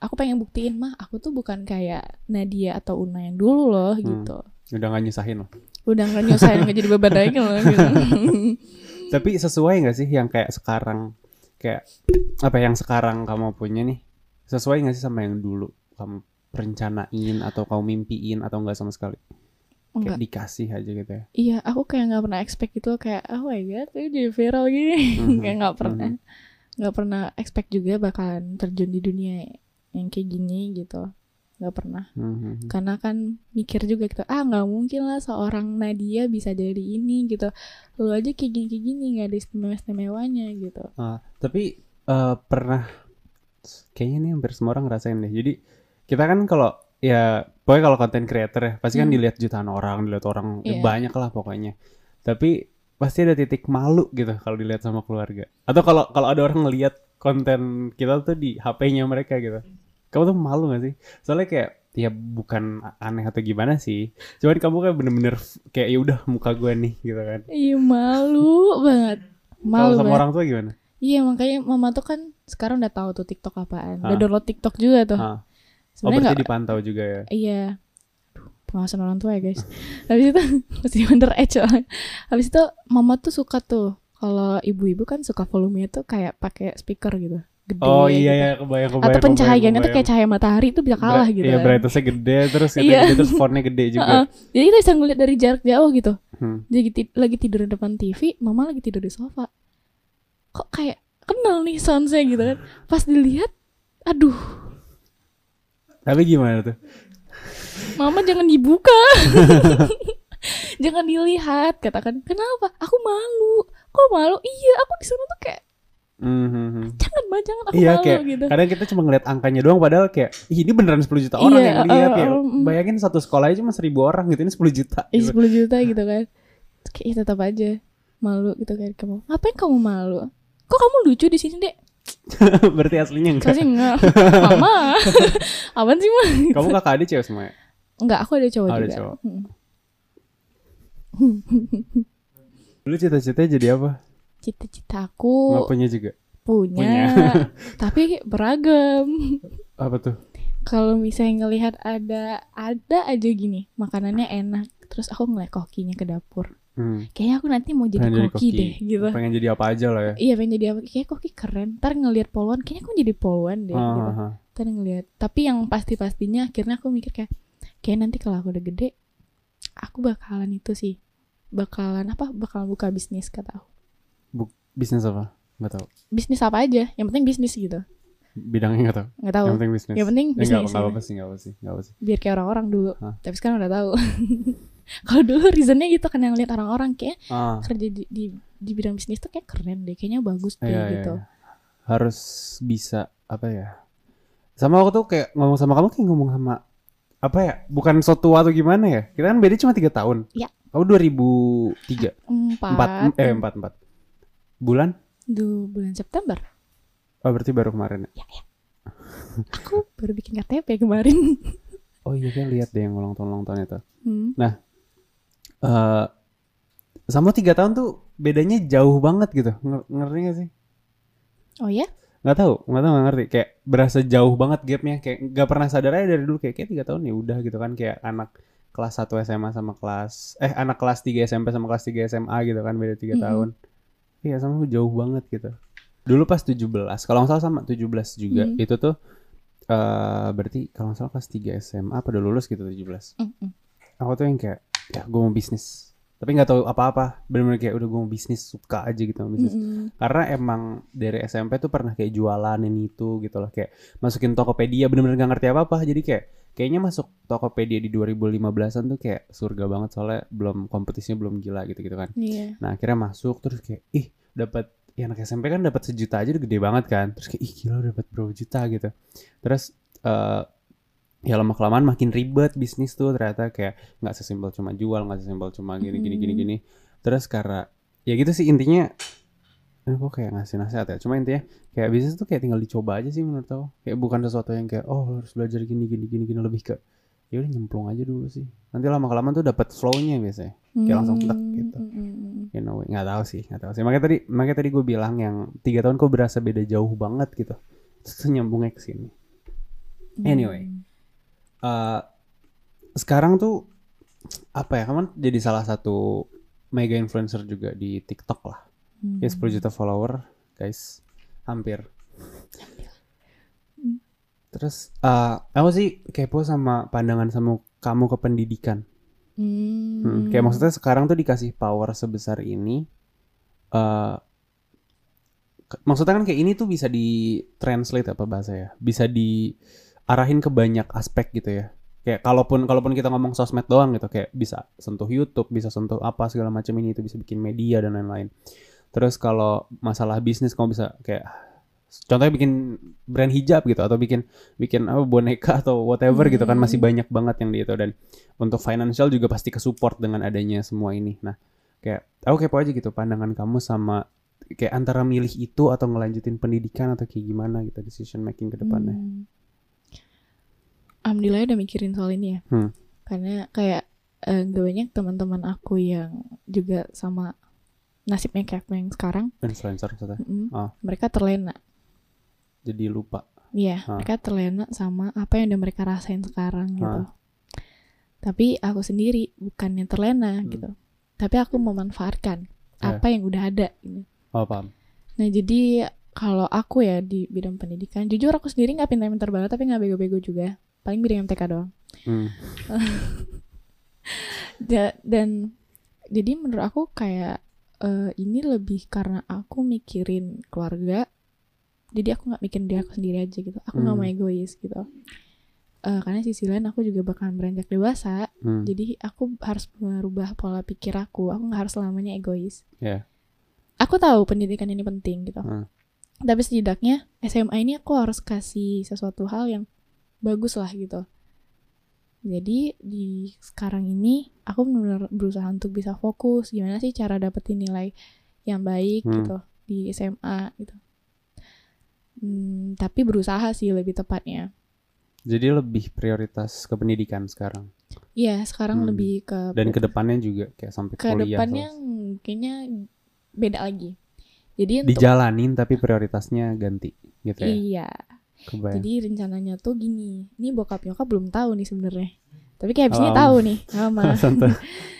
aku pengen buktiin mah aku tuh bukan kayak Nadia atau Una yang dulu loh Hmm. gitu Udah gak nyusahin loh. udah nggak nyusahin nggak jadi beban lagi loh gitu. Tapi sesuai gak sih yang kayak sekarang kayak apa yang sekarang kamu punya nih? Sesuai gak sih sama yang dulu kamu rencanain atau kamu mimpiin atau enggak sama sekali? enggak Kayak dikasih aja gitu ya. iya aku kayak nggak pernah expect gitu kayak oh my god ini jadi viral gini Mhm. kayak nggak pernah Mhm. nggak pernah expect juga bakalan terjun di dunia yang kayak gini gitu nggak pernah Mhm. karena kan mikir juga gitu ah nggak mungkin lah seorang Nadia bisa jadi ini gitu lu aja kayak gini kayak gini nggak ada istimewa istimewanya gitu Ah, tapi eh, pernah kayaknya nih hampir semua orang ngerasain deh. Jadi kita kan kalau ya pokoknya kalau konten creator ya pasti kan Hmm. dilihat jutaan orang, dilihat orang ya Iya. banyak lah pokoknya. Tapi pasti ada titik malu gitu kalau dilihat sama keluarga. Atau kalau kalau ada orang ngelihat konten kita tuh di HP-nya mereka gitu. Kamu tuh malu gak sih? Soalnya kayak ya bukan aneh atau gimana sih. Cuman kamu kayak bener-bener kayak ya udah muka gue nih gitu kan. iya malu banget Kalau malu sama banget orang tua gimana? iya makanya mama tuh kan sekarang udah tahu tuh TikTok apaan udah Ah. download TikTok juga tuh Ah. Oh sebenarnya berarti nggak dipantau juga ya. iya pengawasan orang tua ya guys habis itu masih underage soalnya habis itu mama tuh suka tuh kalau ibu-ibu kan suka volumenya tuh kayak pakai speaker gitu gede Oh iya gitu. ya kebayang kebayang. atau pencahayaannya tuh kayak cahaya matahari tuh bisa kalah Bra- gitu Iya kan. brightness-nya gede terus gitu, Iya. gede, terus fontnya gede juga. Heeh. Jadi kita bisa ngeliat dari jarak jauh gitu. Hmm. Jadi lagi tidur di depan TV, mama lagi tidur di sofa. Kok kayak kenal nih soundnya gitu kan. Pas dilihat, aduh, Tapi gimana tuh? mama jangan dibuka. jangan dilihat, katakan. Kenapa? Aku malu. Kok malu? Iya, aku di sana tuh kayak Mhm. jangan ma, jangan aku Iya malu kayak gitu. kadang kita cuma ngeliat angkanya doang padahal kayak "Ih, ini beneran 10 juta orang Iya, yang lihat uh, ya. uh, mm. Bayangin satu sekolah aja cuma 1000 orang gitu ini 10 juta. Ih, gitu. 10 juta gitu kan. Kayak "Ih, tetap aja malu gitu kan kamu. Ngapain kamu malu? Kok kamu lucu di sini, Dek? Berarti aslinya enggak. Saya sih enggak. Mama. Apaan sih, Ma? Kamu kakak adik cewek semua ya? Enggak, aku ada cowok Oh, ada juga. cowok. Mm. Dulu cita-citanya jadi apa? Cita-cita aku Nggak punya juga. punya, tapi beragam. Apa tuh? Kalau misalnya ngelihat ada ada aja gini makanannya enak, terus aku ngeliat kokinya ke dapur. Hmm. Kayaknya aku nanti mau jadi Pengen koki, deh gitu. Pengen jadi apa aja lah ya. Iya pengen jadi apa? Kayaknya koki keren. Ntar ngelihat poluan, kayaknya aku jadi poluan deh. Ah, gitu. ah, ah. Ntar ngelihat. Tapi yang pasti pastinya akhirnya aku mikir kayak, kayak nanti kalau aku udah gede, aku bakalan itu sih, bakalan apa? Bakalan buka bisnis kata aku. Bisnis apa? Nggak tahu. Bisnis apa aja? Yang penting bisnis gitu. Bidangnya nggak tahu. Nggak tahu. Yang penting bisnis. Yang penting Eh, bisnis. nggak gitu. apa-apa sih, nggak apa sih, nggak apa sih. Biar kayak orang-orang dulu. Hah. Tapi sekarang udah tahu. kalau dulu reasonnya gitu kan yang lihat orang-orang kayak Ah, kerja di, di di bidang bisnis tuh kayak keren deh, kayaknya bagus deh iya, iya, gitu. iya. Harus bisa apa ya? Sama aku tuh kayak ngomong sama kamu kayak ngomong sama apa ya? Bukan so tua atau gimana ya? Kita kan beda cuma tiga tahun. Iya. Kamu 2003. Empat, Empat, eh empat empat. Bulan? Duh, bulan September. Oh berarti baru kemarin ya? Aku baru bikin KTP kemarin. Oh iya kan lihat deh yang ulang tahun ulang tahun itu. Hmm. eh sama tiga tahun tuh bedanya jauh banget gitu Nger- ngerti gak sih Oh ya? nggak tahu nggak tahu nggak ngerti kayak berasa jauh banget gapnya kayak nggak pernah sadar aja dari dulu kayak kayak tiga tahun ya udah gitu kan kayak anak kelas 1 SMA sama kelas eh anak kelas 3 SMP sama kelas 3 SMA gitu kan beda tiga Mm-mm. tahun iya sama jauh banget gitu dulu pas 17 kalau nggak salah sama 17 juga Mm. itu tuh eh berarti kalau nggak salah kelas 3 SMA apa udah lulus gitu 17 Mm-mm. aku tuh yang kayak ya gue mau bisnis tapi nggak tahu apa-apa bener-bener kayak udah gue mau bisnis suka aja gitu sama bisnis Mm-mm. karena emang dari SMP tuh pernah kayak jualan ini itu gitu loh kayak masukin Tokopedia bener-bener gak ngerti apa-apa jadi kayak kayaknya masuk Tokopedia di 2015an tuh kayak surga banget soalnya belum kompetisinya belum gila gitu gitu kan Iya. nah akhirnya masuk terus kayak ih dapat ya anak SMP kan dapat sejuta aja udah gede banget kan terus kayak ih gila dapat berapa juta gitu terus eh ya lama kelamaan makin ribet bisnis tuh ternyata kayak nggak sesimpel cuma jual nggak sesimpel cuma gini gini gini Mm. gini terus karena ya gitu sih intinya ini kok kayak ngasih nasihat ya? Cuma intinya kayak bisnis tuh kayak tinggal dicoba aja sih menurut aku. Kayak bukan sesuatu yang kayak oh harus belajar gini gini gini gini. Lebih ke ya udah nyemplung aja dulu sih. Nanti lama kelamaan tuh dapat flownya biasanya. Kayak langsung tek gitu. Mm-mm. you know nggak tahu sih nggak tahu sih. Makanya tadi makanya tadi gue bilang yang tiga tahun kok berasa beda jauh banget gitu. Terus nyambungnya ke sini. Anyway. Hmm. Eh, sekarang tuh apa ya? Kamu jadi salah satu mega influencer juga di TikTok lah Hmm. ya 10 juta follower guys hampir Hmm. terus eh aku sih kepo sama pandangan sama kamu ke pendidikan Hmm. Hmm, kayak maksudnya sekarang tuh dikasih power sebesar ini eh ke- maksudnya kan kayak ini tuh bisa di translate apa bahasa ya bisa diarahin ke banyak aspek gitu ya kayak kalaupun kalaupun kita ngomong sosmed doang gitu kayak bisa sentuh YouTube bisa sentuh apa segala macam ini itu bisa bikin media dan lain-lain terus kalau masalah bisnis kamu bisa kayak contohnya bikin brand hijab gitu atau bikin bikin apa boneka atau whatever gitu kan Hmm. masih banyak banget yang di itu dan untuk financial juga pasti kesupport dengan adanya semua ini nah kayak aku kepo aja gitu pandangan kamu sama kayak antara milih itu atau ngelanjutin pendidikan atau kayak gimana gitu decision making ke depannya Hmm. Alhamdulillah udah mikirin soal ini ya. Hmm. Karena kayak eh, gak banyak teman-teman aku yang juga sama nasibnya kayak yang sekarang. influencer maksudnya Mm-mm. Ah. Mereka terlena. jadi lupa Iya, Ah. mereka terlena sama apa yang udah mereka rasain sekarang gitu. Ah. Tapi aku sendiri bukannya terlena Hmm. gitu. Tapi aku memanfaatkan Ya. apa yang udah ada. Gitu. oh paham Nah jadi kalau aku ya di bidang pendidikan, jujur aku sendiri nggak pintar-pintar banget tapi nggak bego-bego juga. Paling bidang MTK doang. hmm. Da- dan jadi menurut aku kayak eh, ini lebih karena aku mikirin keluarga jadi aku nggak mikirin diri aku sendiri aja gitu aku nggak Hmm. mau egois gitu Eh, karena sisi lain aku juga bakalan beranjak dewasa Hmm. jadi aku harus merubah pola pikir aku aku nggak harus selamanya egois Ya. aku tahu pendidikan ini penting gitu Hmm. tapi setidaknya SMA ini aku harus kasih sesuatu hal yang bagus lah gitu jadi di sekarang ini aku benar-benar berusaha untuk bisa fokus gimana sih cara dapetin nilai yang baik Hmm. gitu di SMA gitu Hmm, tapi berusaha sih lebih tepatnya Jadi lebih prioritas ke pendidikan sekarang. Iya, sekarang Hmm. lebih ke Dan ke depannya juga kayak sampai ke kuliah. depannya selesai. kayaknya beda lagi. Jadi untuk Dijalanin tapi prioritasnya ganti gitu ya. iya. Kebayang. Jadi rencananya tuh gini. Ini bokap nyokap belum tahu nih sebenarnya. Tapi kayak abis ini Um. tahu nih sama.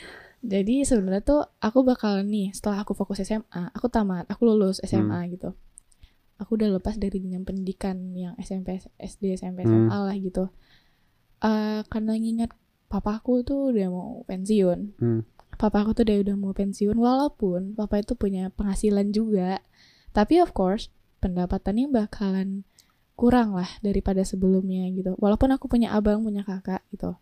Jadi sebenarnya tuh aku bakal nih setelah aku fokus SMA, aku tamat, aku lulus SMA Hmm. gitu. Aku udah lepas dari jenjang pendidikan yang SMP, SD, SMP, Hmm. SMA lah gitu. Eh karena ngingat papaku tuh udah mau pensiun. Hmm. Papa aku tuh udah udah mau pensiun walaupun papa itu punya penghasilan juga. Tapi of course pendapatannya bakalan kurang lah daripada sebelumnya gitu. Walaupun aku punya abang, punya kakak gitu.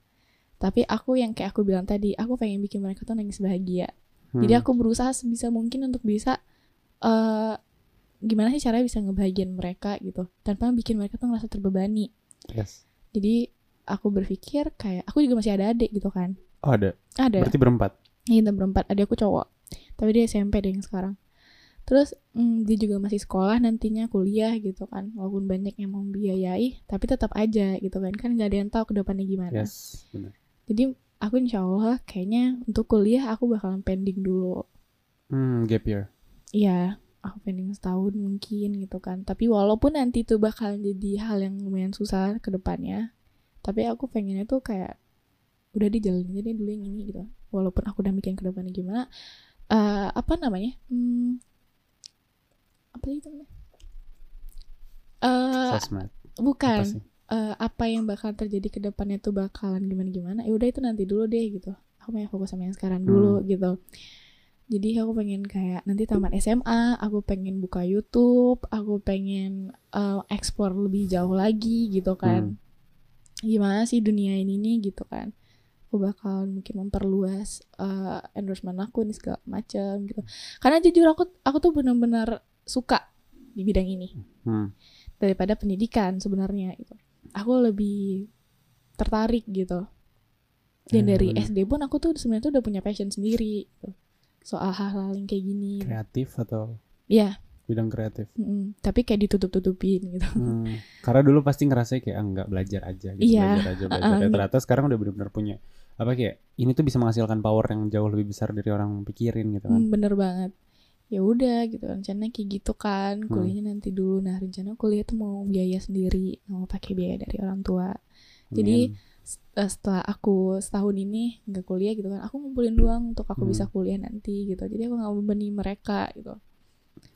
Tapi aku yang kayak aku bilang tadi, aku pengen bikin mereka tuh nangis bahagia. Jadi Hmm. aku berusaha sebisa mungkin untuk bisa eh gimana sih caranya bisa ngebahagiain mereka gitu tanpa bikin mereka tuh ngerasa terbebani. Yes. Jadi aku berpikir kayak aku juga masih ada adik gitu kan. Oh ada. Ada. Berarti berempat. Iya, berempat. Adik aku cowok. Tapi dia SMP deh yang sekarang. Terus mm, dia juga masih sekolah nantinya kuliah gitu kan. Walaupun banyak yang mau biayai, tapi tetap aja gitu kan. Kan nggak ada yang tahu ke depannya gimana. Yes. Benar. Jadi aku insya Allah kayaknya untuk kuliah aku bakalan pending dulu. Hmm, gap year. Iya, aku pending setahun mungkin gitu kan. Tapi walaupun nanti itu bakalan jadi hal yang lumayan susah ke depannya, tapi aku pengennya tuh kayak udah dijalanin aja deh dulu yang ini gitu. Walaupun aku udah mikirin ke depannya gimana, eh apa namanya? Hmm, apa itu? Eh Sosmed. bukan Apa sih? eh, apa yang bakal terjadi ke depannya tuh bakalan gimana gimana. Ya udah itu nanti dulu deh gitu. Aku pengen fokus sama yang sekarang dulu gitu. Jadi aku pengen kayak nanti tamat SMA, aku pengen buka YouTube, aku pengen eh, explore lebih jauh lagi gitu kan. Gimana sih dunia ini nih gitu kan. Aku bakal mungkin memperluas eh, endorsement aku nih segala macam gitu. Karena jujur aku aku tuh benar-benar suka di bidang ini Hmm. daripada pendidikan sebenarnya gitu. Aku lebih tertarik gitu. Dan Ya, dari. SD pun aku tuh sebenarnya tuh udah punya passion sendiri gitu. soal hal-hal yang kayak gini. Kreatif atau Iya, bidang kreatif? mm-mm. tapi kayak ditutup-tutupin gitu. Hmm. Karena dulu pasti ngerasa kayak ah, enggak belajar aja gitu, Iya. belajar aja belajar. Uh-uh. Ya, ternyata sekarang udah benar-benar punya apa kayak ini tuh bisa menghasilkan power yang jauh lebih besar dari orang pikirin gitu kan. Hmm, bener banget. Ya udah gitu rencana kayak gitu kan Hmm. kuliahnya nanti dulu nah rencana kuliah tuh mau biaya sendiri mau pakai biaya dari orang tua jadi- Amin. S- eh, setelah aku setahun ini nggak kuliah gitu kan aku ngumpulin doang untuk aku Hmm. bisa kuliah nanti gitu jadi aku nggak membebani mereka gitu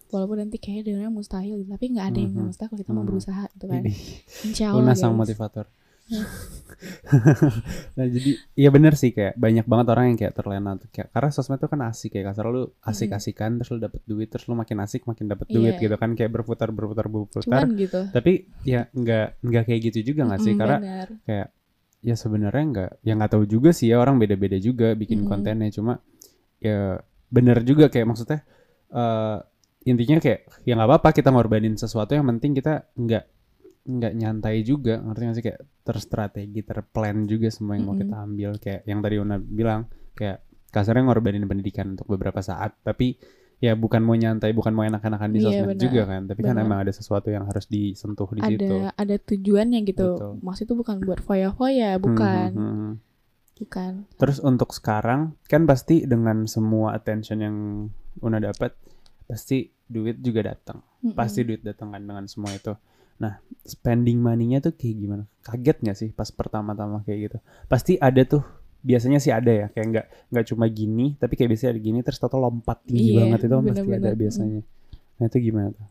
walaupun nanti kayaknya dengarnya mustahil gitu. tapi nggak ada yang Mhm. mustahil kita mau Mhm. berusaha gitu kan Ini insya Allah Una sang guys. motivator. Nah jadi iya bener sih kayak banyak banget orang yang kayak terlena tuh kayak karena sosmed tuh kan asik kayak kasar lu asik-asikan terus lu dapet duit terus lu makin asik makin dapet duit Iya. gitu kan kayak berputar berputar berputar cuman gitu tapi ya nggak nggak kayak gitu juga nggak sih Mm-mm, karena benar. kayak ya sebenarnya nggak ya nggak tahu juga sih ya orang beda-beda juga bikin Mm-mm. kontennya cuma ya bener juga kayak maksudnya eh intinya kayak ya nggak apa-apa kita ngorbanin sesuatu yang penting kita nggak nggak nyantai juga ngerti nggak sih kayak terstrategi terplan juga semua yang mau Mm-mm. kita ambil kayak yang tadi Una bilang kayak kasarnya ngorbanin pendidikan untuk beberapa saat tapi ya bukan mau nyantai bukan mau enak-enakan di Iya, sosmed benar. juga kan tapi kan Benar. emang ada sesuatu yang harus disentuh di situ ada ada tujuannya gitu Betul. maksud itu bukan buat foya-foya bukan Hmm, hmm, hmm. bukan Terus untuk sekarang kan pasti dengan semua attention yang Una dapat pasti duit juga datang. Mm-mm. Pasti duit datang kan dengan semua itu. Nah, spending money-nya tuh kayak gimana? Kaget nggak sih pas pertama-tama kayak gitu? Pasti ada tuh biasanya sih ada ya kayak nggak nggak cuma gini tapi kayak biasanya ada gini terus total lompat tinggi Iya, banget itu kan pasti ada biasanya. Nah itu gimana tuh?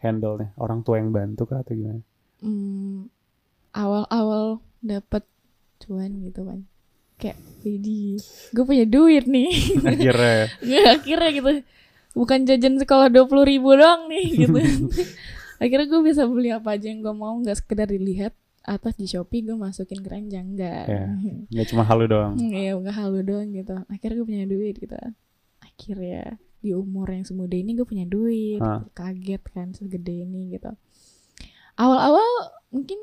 Handle-nya orang tua yang bantu kah atau gimana? Hmm, awal-awal dapet cuan gitu kan kayak jadi gue punya duit nih Akhirnya Nggak, akhirnya gitu bukan jajan sekolah dua puluh ribu doang nih gitu akhirnya gue bisa beli apa aja yang gue mau nggak sekedar dilihat atas di shopee gue masukin keranjang enggak Ya. nggak cuma halu doang. Iya, nggak halu doang gitu. Akhirnya gue punya duit gitu. Akhirnya di umur yang semuda ini gue punya duit. Hah. Kaget kan segede ini gitu. Awal-awal mungkin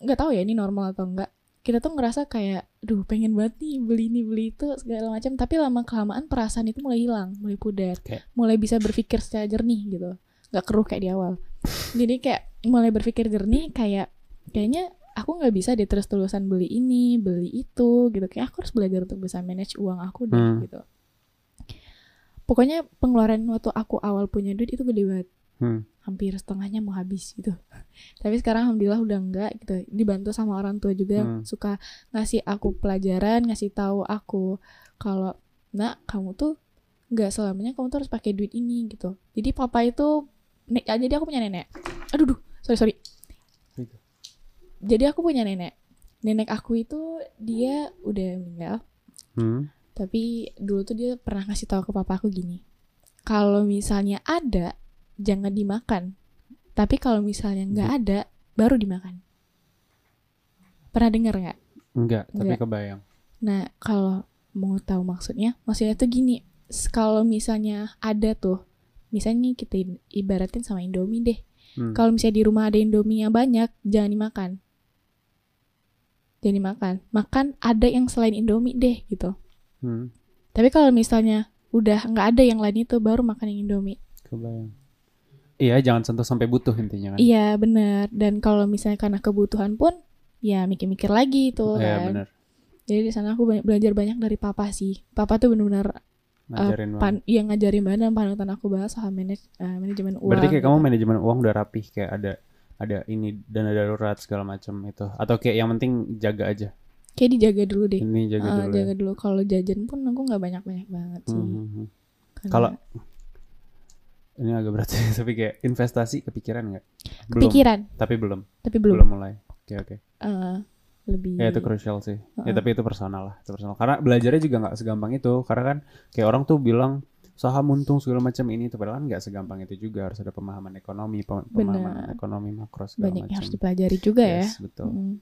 nggak tahu ya ini normal atau enggak. Kita tuh ngerasa kayak, duh pengen banget nih beli ini beli itu segala macam. Tapi lama kelamaan perasaan itu mulai hilang, mulai pudar, Kayak- mulai bisa berpikir secara jernih gitu. Nggak keruh kayak di awal. Jadi kayak mulai berpikir jernih kayak kayaknya aku nggak bisa deh terus terusan beli ini beli itu gitu kayak aku harus belajar untuk bisa manage uang aku deh Hmm. gitu pokoknya pengeluaran waktu aku awal punya duit itu gede banget Hmm. hampir setengahnya mau habis gitu tapi sekarang alhamdulillah udah enggak gitu dibantu sama orang tua juga Hmm. suka ngasih aku pelajaran ngasih tahu aku kalau nak kamu tuh nggak selamanya kamu tuh harus pakai duit ini gitu jadi papa itu nek jadi aku punya nenek. Aduh duh sorry sorry. Itu. jadi aku punya nenek. Nenek aku itu dia udah meninggal. Hmm. tapi dulu tuh dia pernah ngasih tahu ke papa aku gini. Kalau misalnya ada jangan dimakan. Tapi kalau misalnya nggak ada baru dimakan. Pernah dengar nggak? Enggak, tapi Enggak. kebayang. nah kalau mau tahu maksudnya maksudnya tuh gini. Kalau misalnya ada tuh misalnya nih kita ibaratin sama Indomie deh Hmm. kalau misalnya di rumah ada Indomie yang banyak jangan dimakan jangan dimakan makan ada yang selain Indomie deh gitu Hmm. Tapi kalau misalnya udah nggak ada yang lain itu baru makan yang Indomie. Kebayang. Iya, jangan sentuh sampai butuh intinya kan. Iya benar. Dan kalau misalnya karena kebutuhan pun ya mikir-mikir lagi itu Iya, kan. benar. Jadi di sana aku banyak belajar banyak dari papa sih. Papa tuh benar-benar Ngajarin banget. pan yang ngajarin banget dan panutan aku banget soal manaj eh, manajemen uang. Berarti kayak gitu. kamu manajemen uang udah rapih kayak ada ada ini dana darurat segala macam itu atau kayak yang penting jaga aja. kayak dijaga dulu deh. Ini jaga Eh, dulu. ya. jaga dulu. Kalau jajan pun aku nggak banyak-banyak banget sih. Hmm, hmm, hmm. Karena Kalau ini agak berat sih, tapi kayak investasi kepikiran nggak? Belum. kepikiran, Tapi belum. tapi Belum, belum. mulai. Oke oke. Eh, lebih. Ya itu crucial sih. Ya Heeh. tapi itu personal lah, itu personal. Karena belajarnya juga nggak segampang itu. Karena kan kayak orang tuh bilang saham untung segala macam ini itu padahal kan nggak segampang itu juga harus ada pemahaman ekonomi, pem- pemahaman Benar. ekonomi makro segala banyak yang macam. harus dipelajari juga ya. Yes, betul. Mm.